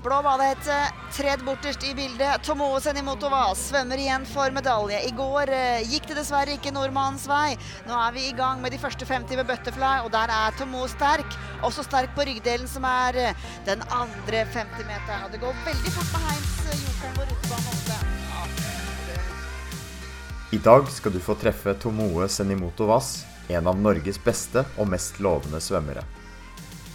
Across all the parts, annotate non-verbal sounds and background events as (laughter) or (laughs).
Blå badehette, tredd borterst i bildet. Tomoe Senimotova svømmer igjen for medalje. I går eh, gikk det dessverre ikke nordmannens vei. Nå er vi i gang med de første 50 ved butterfly, og der er Tomoe sterk. Også sterk på ryggdelen, som er eh, den andre 50-meteren. Og det går veldig fort med Heims, eh, jokeren vår ute på I dag skal du få treffe Tomoe Senimoto Wass, en av Norges beste og mest lovende svømmere.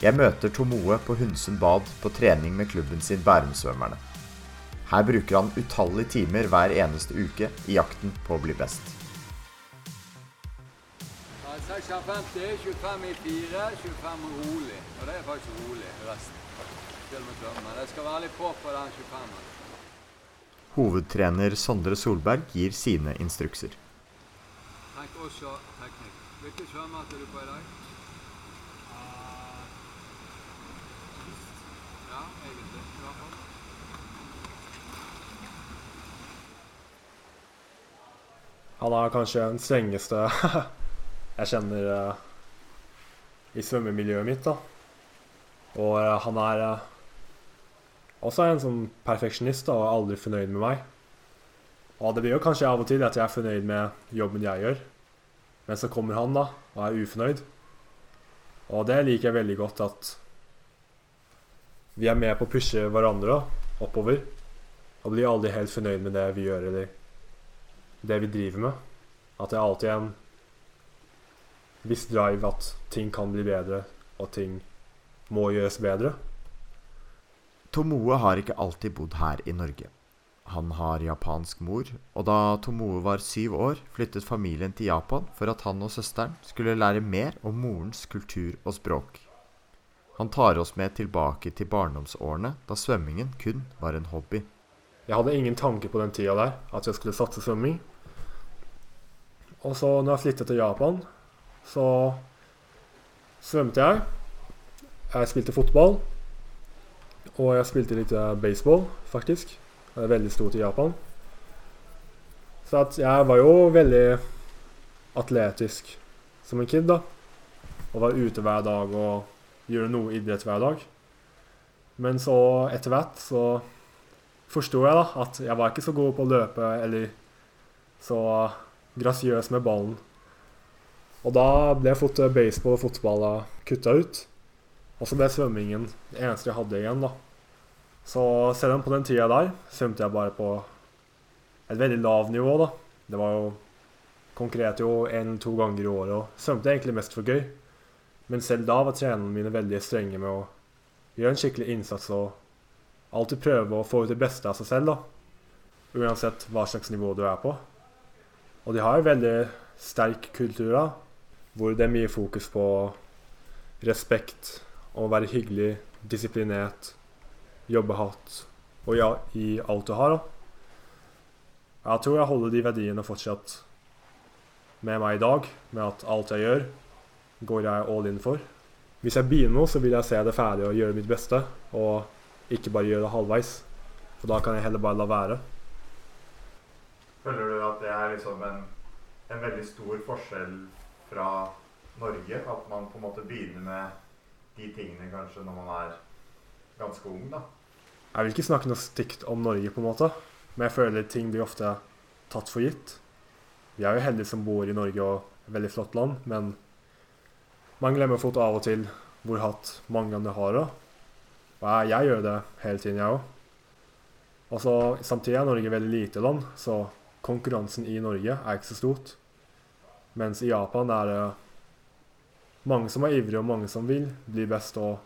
Jeg møter Tomoe på Hundsund bad på trening med klubben sin Bærumsvømmerne. Her bruker han utallige timer hver eneste uke i jakten på å bli best. 56, 25 i 4, 25 rolig. Og det er faktisk rolig resten. Til og med tømmer. Jeg skal være litt på på den 25-en. Hovedtrener Sondre Solberg gir sine instrukser. Tenk også teknikk. Hvilke svømmer er du på i dag? Han er kanskje den strengeste (laughs) jeg kjenner eh, i svømmemiljøet mitt. da. Og eh, han er eh, også en sånn perfeksjonist da, og er aldri fornøyd med meg. Og det blir jo kanskje av og til at jeg er fornøyd med jobben jeg gjør, men så kommer han da, og er ufornøyd. Og det liker jeg veldig godt, at vi er med på å pushe hverandre oppover. Og blir aldri helt fornøyd med det vi gjør, eller det vi driver med. At det er alltid en viss drive at ting kan bli bedre, og ting må gjøres bedre. Tomoe har ikke alltid bodd her i Norge. Han har japansk mor, og da Tomoe var syv år, flyttet familien til Japan for at han og søsteren skulle lære mer om morens kultur og språk. Han tar oss med tilbake til barndomsårene, da svømmingen kun var en hobby. Jeg hadde ingen tanke på den tida der at jeg skulle satse svømming. Og så når jeg flyttet til Japan, så svømte jeg. Jeg spilte fotball. Og jeg spilte litt eh, baseball, faktisk. Det er veldig stort i Japan. Så jeg var jo veldig atletisk som en kid, da. Og var ute hver dag og gjorde noe idrett hver dag. Men så etter hvert så forsto jeg da at jeg var ikke så god på å løpe eller så grasiøs med ballen. Og da ble fort baseball og fotball kutta ut. Og så ble svømmingen det eneste jeg hadde igjen, da. Så selv om på den tida der svømte jeg bare på et veldig lavt nivå, da. Det var jo konkret jo en to ganger i året og svømte egentlig mest for gøy. Men selv da var trenerne mine veldig strenge med å gjøre en skikkelig innsats og alltid prøve å få ut det beste av seg selv, da. Uansett hva slags nivå du er på. Og de har en veldig sterk kultur, da, hvor det er mye fokus på respekt, å være hyggelig, disiplinert, jobbe hardt og ja, i alt du har. da. Jeg tror jeg holder de verdiene fortsatt med meg i dag, med at alt jeg gjør, går jeg all in for. Hvis jeg begynner noe, så vil jeg se det ferdig og gjøre mitt beste, og ikke bare gjøre det halvveis. For da kan jeg heller bare la være. Føler du at det er liksom en, en veldig stor forskjell fra Norge? At man på en måte begynner med de tingene kanskje når man er ganske ung, da? Jeg vil ikke snakke noe stygt om Norge, på en måte, men jeg føler ting blir ofte tatt for gitt. Vi er jo heldige som bor i Norge og et veldig flott land, men man glemmer fort av og til hvor hatt mange andre har det. Og jeg, gjør det hele tiden, jeg òg. Så Samtidig er Norge veldig lite land, så konkurransen i Norge er ikke så stort. Mens i Japan er det mange som er ivrige, og mange som vil bli best. Og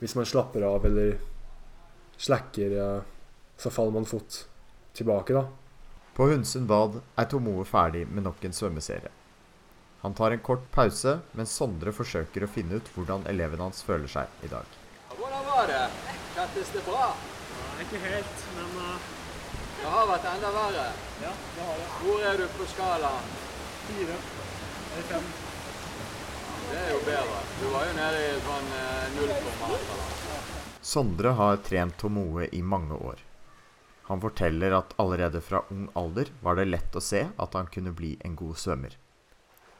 hvis man slapper av eller slacker, eh, så faller man fort tilbake, da. På Hundsund bad er Tomoe ferdig med nok en svømmeserie. Han tar en kort pause, mens Sondre forsøker å finne ut hvordan eleven hans føler seg i dag. Hvordan var det? Kjentes det bra? Ikke helt, men uh, Det har vært enda verre. ja, det har det. Hvor er du på skalaen? Fire eller fem. Det er jo bedre. Du var jo nede i sånn nullformat. nullkomma. Sondre har trent Tomoe i mange år. Han forteller at allerede fra ung alder var det lett å se at han kunne bli en god svømmer.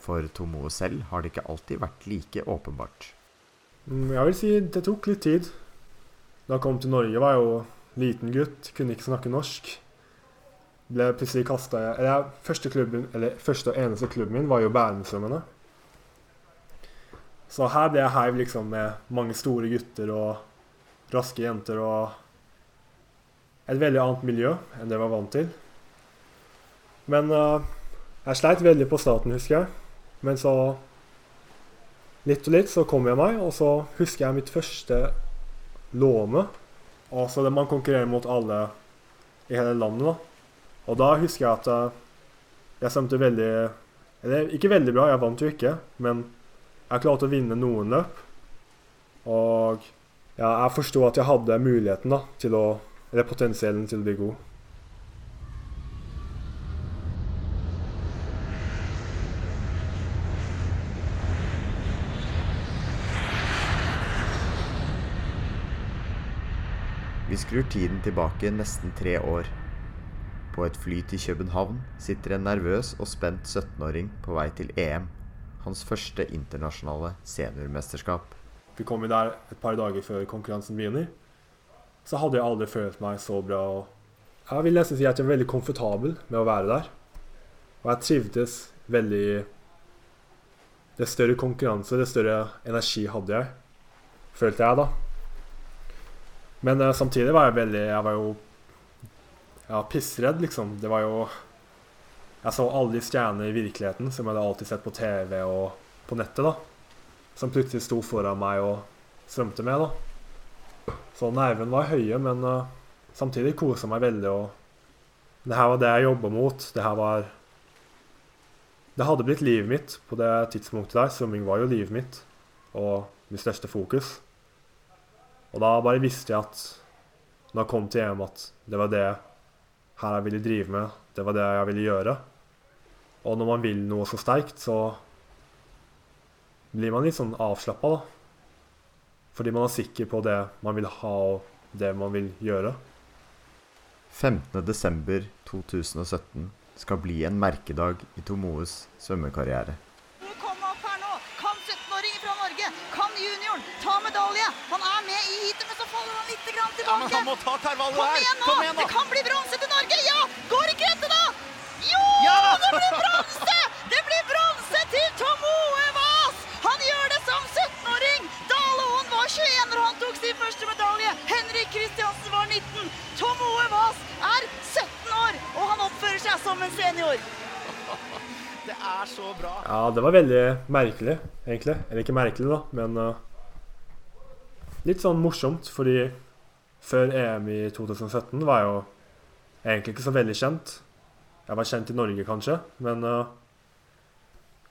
For Tomoe selv har det ikke alltid vært like åpenbart. Mm, Jeg vil si det tok litt tid. Da jeg kom til Norge, var jeg jo liten gutt, kunne ikke snakke norsk. Ble plutselig kasta første, første og eneste klubben min var jo Bærumsstrømmene. Så her ble jeg heiv liksom med mange store gutter og raske jenter og et veldig annet miljø enn det jeg var vant til. Men uh, jeg sleit veldig på staten, husker jeg. Men så Litt og litt så kom jeg meg, og så husker jeg mitt første låne. Altså det man konkurrerer mot alle i hele landet, da. Og da husker jeg at uh, jeg svømte veldig Eller ikke veldig bra, jeg vant jo ikke, men jeg klarte å vinne noen løp. Og ja, jeg forsto at jeg hadde muligheten da, til å Eller potensiellen til å bli god. Vi skrur tiden tilbake nesten tre år. På et fly til København sitter en nervøs og spent 17-åring på vei til EM. Hans første internasjonale seniormesterskap. Vi kom der et par dager før konkurransen begynner. Så hadde jeg aldri følt meg så bra. Jeg vil nesten si at jeg er veldig komfortabel med å være der. Og jeg trivdes veldig Det større konkurranse, det større energi hadde jeg, følte jeg da. Men uh, samtidig var jeg veldig Jeg var jo ja, pissredd, liksom. Det var jo Jeg så alle de stjernene i virkeligheten som jeg hadde alltid sett på TV og på nettet, da. Som plutselig sto foran meg og svømte med, da. Så nervene var høye, men uh, samtidig kosa meg veldig. Og det her var det jeg jobba mot. Det her var Det hadde blitt livet mitt på det tidspunktet der. Svømming var jo livet mitt og mitt største fokus. Og da bare visste jeg at når jeg kom til EM, at det var det her jeg ville drive med. Det var det jeg ville gjøre. Og når man vil noe så sterkt, så blir man litt sånn avslappa, da. Fordi man er sikker på det man vil ha, og det man vil gjøre. 15.12.2017 skal bli en merkedag i Tomoes svømmekarriere. Kom opp her nå! Kan 17-åringen fra Norge, kan junioren, ta medalje! Han er med i heatet, men så faller han litt grann tilbake. Ja, men han må ta Tervalje Kom her! igjen nå! Kom igjen nå! Det kan bli bronse til Norge! Ja! Går ikke dette, da? Jo! Ja da! Det blir bronse! Det blir bronse til Tom Oe Vas! Han gjør det som 17-åring! Dale Aaen var 21 når han tok sin første medalje. Henrik Kristiansen var 19. Tom Oe Vas er 17 år, og han oppfører seg som en senior. (laughs) Det er så bra. Ja, det var veldig merkelig, egentlig. Eller ikke merkelig, da, men uh, litt sånn morsomt, fordi før EM i 2017 var jeg jo egentlig ikke så veldig kjent. Jeg var kjent i Norge, kanskje, men uh,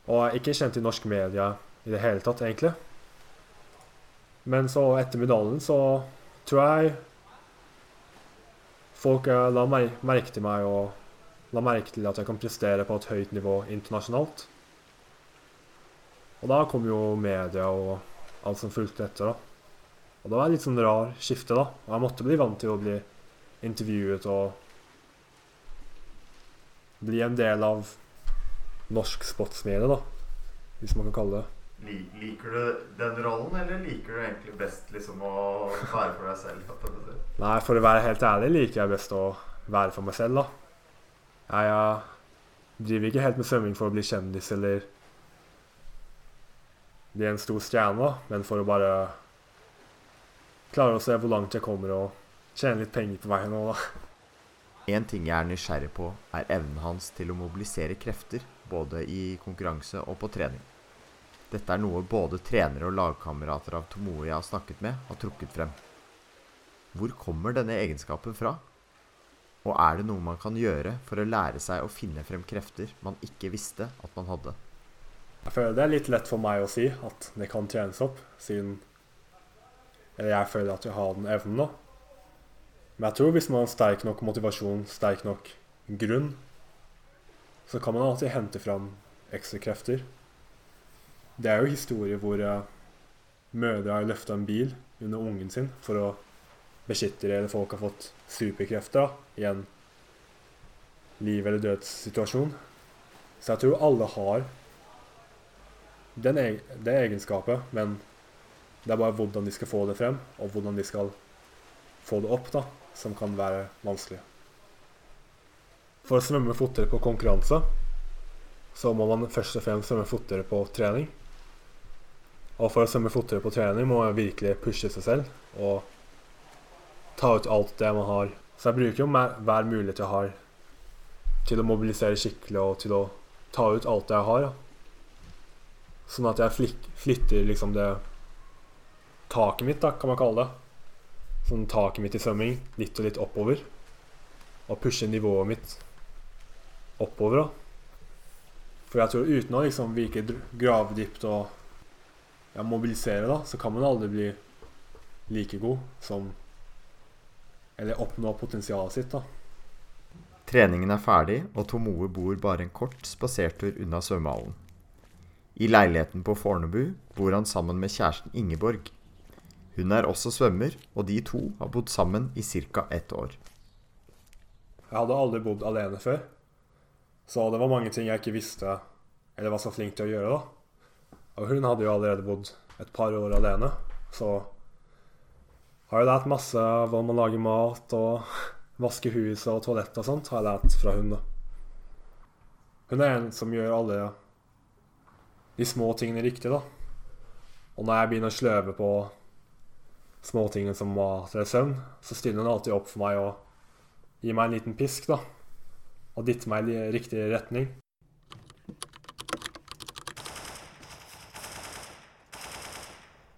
Og ikke kjent i norsk media i det hele tatt, egentlig. Men så, etter medaljen, så tror jeg folk uh, la mer merke til meg og la merke til at jeg kan prestere på et høyt nivå internasjonalt. Og da kom jo media og alt som fulgte etter, da. Og det var et litt sånn rar skifte, da. Og jeg måtte bli vant til å bli intervjuet og bli en del av norsk sportsmedie, da. Hvis man kan kalle det Liker du den rollen, eller liker du egentlig best liksom å være for deg selv? Nei, for å være helt ærlig liker jeg best å være for meg selv, da. Jeg jeg driver ikke helt med svømming for å bli kjendis eller bli en stor stjerne, da, men for å bare klare å se hvor langt jeg kommer og tjene litt penger på veien òg, da. En ting jeg er nysgjerrig på, er evnen hans til å mobilisere krefter, både i konkurranse og på trening. Dette er noe både trenere og lagkamerater av Tomoe jeg har snakket med, har trukket frem. Hvor kommer denne egenskapen fra? Og er det noe man kan gjøre for å lære seg å finne frem krefter man ikke visste at man hadde? Jeg føler det er litt lett for meg å si at det kan trenes opp, siden Eller jeg føler at jeg har den evnen, da. Men jeg tror hvis man har sterk nok motivasjon, sterk nok grunn, så kan man alltid hente fram ekstra krefter. Det er jo historier hvor eh, mødre har løfta en bil under ungen sin for å beskytte det, eller folk har fått superkrefter i en liv- eller dødssituasjon. Så jeg tror alle har den eg det egenskapet, men det er bare hvordan de skal få det frem, og hvordan de skal få det opp, da, som kan være vanskelig. For å svømme fortere på konkurranse så må man først og fremst svømme fortere på trening. Og for å svømme fortere på trening må man virkelig pushe seg selv og ta ut alt det man har. Så jeg bruker jo hver mulighet jeg har til å mobilisere skikkelig og til å ta ut alt det jeg har. Da. Sånn at jeg flytter liksom det taket mitt, da, kan man kalle det. Sånn taket mitt i svømming litt og litt oppover. Og pushe nivået mitt oppover, da. For jeg tror uten å liksom virke dr- og ja, mobilisere, da, så kan man aldri bli like god som Eller oppnå potensialet sitt, da. Treningen er ferdig, og Tomoe bor bare en kort spasertur unna svømmehallen. I leiligheten på Fornebu bor han sammen med kjæresten Ingeborg. Hun er også svømmer, og de to har bodd sammen i ca. ett år. Jeg hadde aldri bodd alene før. Så det var mange ting jeg ikke visste eller var så flink til å gjøre. da. Og hun hadde jo allerede bodd et par år alene, så har jeg lært masse hvordan man lager mat og (laughs) vasker huset og toalett og sånt. har jeg lært fra hun da. Hun er en som gjør alle de små tingene riktig, da. Og når jeg begynner å sløve på småtingene som mat eller søvn, så stiller hun alltid opp for meg og gir meg en liten pisk, da. Og dytter meg i riktig retning.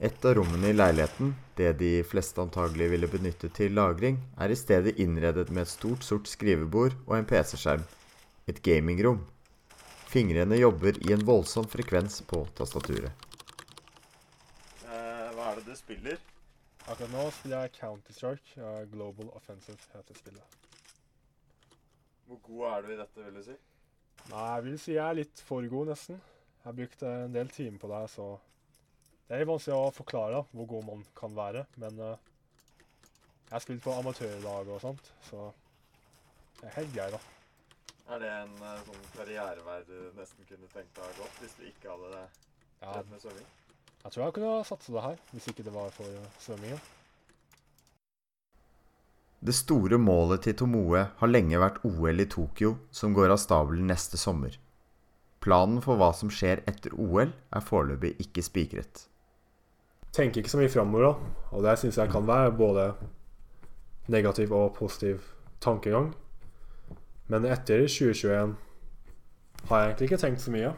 Et av rommene i leiligheten, det de fleste antagelig ville benyttet til lagring, er i stedet innredet med et stort, sort skrivebord og en PC-skjerm. Et gamingrom. Fingrene jobber i en voldsom frekvens på tastaturet. hva er det du spiller? Akkurat nå spiller jeg Counter-Strike. Uh, Global Offensive heter spillet. Hvor god er du i dette, vil du si? Nei, jeg vil si jeg er litt for god, nesten. Jeg har brukt eh, en del timer på det, så det er vanskelig å forklare hvor god man kan være. Men uh, jeg har spilt på amatørlag og sånt, så det er helt grei, da. Er det en uh, sånn karrierevei du nesten kunne tenkt deg gått hvis du ikke hadde Ja, med svømming? Jeg tror jeg kunne satse det her, hvis ikke det var for svømminga. Det store målet til Tomoe har lenge vært OL i Tokyo, som går av stabelen neste sommer. Planen for hva som skjer etter OL, er foreløpig ikke spikret. Tenker ikke så mye framover, da. Og det syns jeg kan være både negativ og positiv tankegang. Men etter 2021 har jeg egentlig ikke tenkt så mye.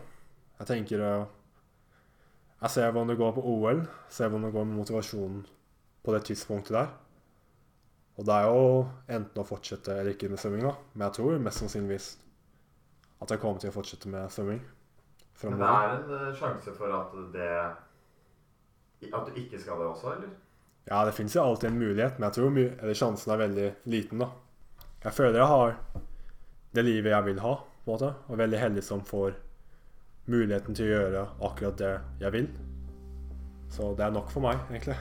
Jeg tenker eh, Jeg ser hvordan det går på OL, ser hvordan det går med motivasjonen på det tidspunktet der. Og det er jo enten å fortsette eller ikke med svømming, da. Men jeg tror mest sannsynligvis at jeg kommer til å fortsette med svømming. Men det er en eh, sjanse for at det At du ikke skal det også, eller? Ja, det fins jo alltid en mulighet, men jeg tror eller sjansen er veldig liten, da. Jeg føler jeg har det livet jeg vil ha, på en måte, og veldig heldig som får muligheten til å gjøre akkurat det jeg vil. Så det er nok for meg, egentlig.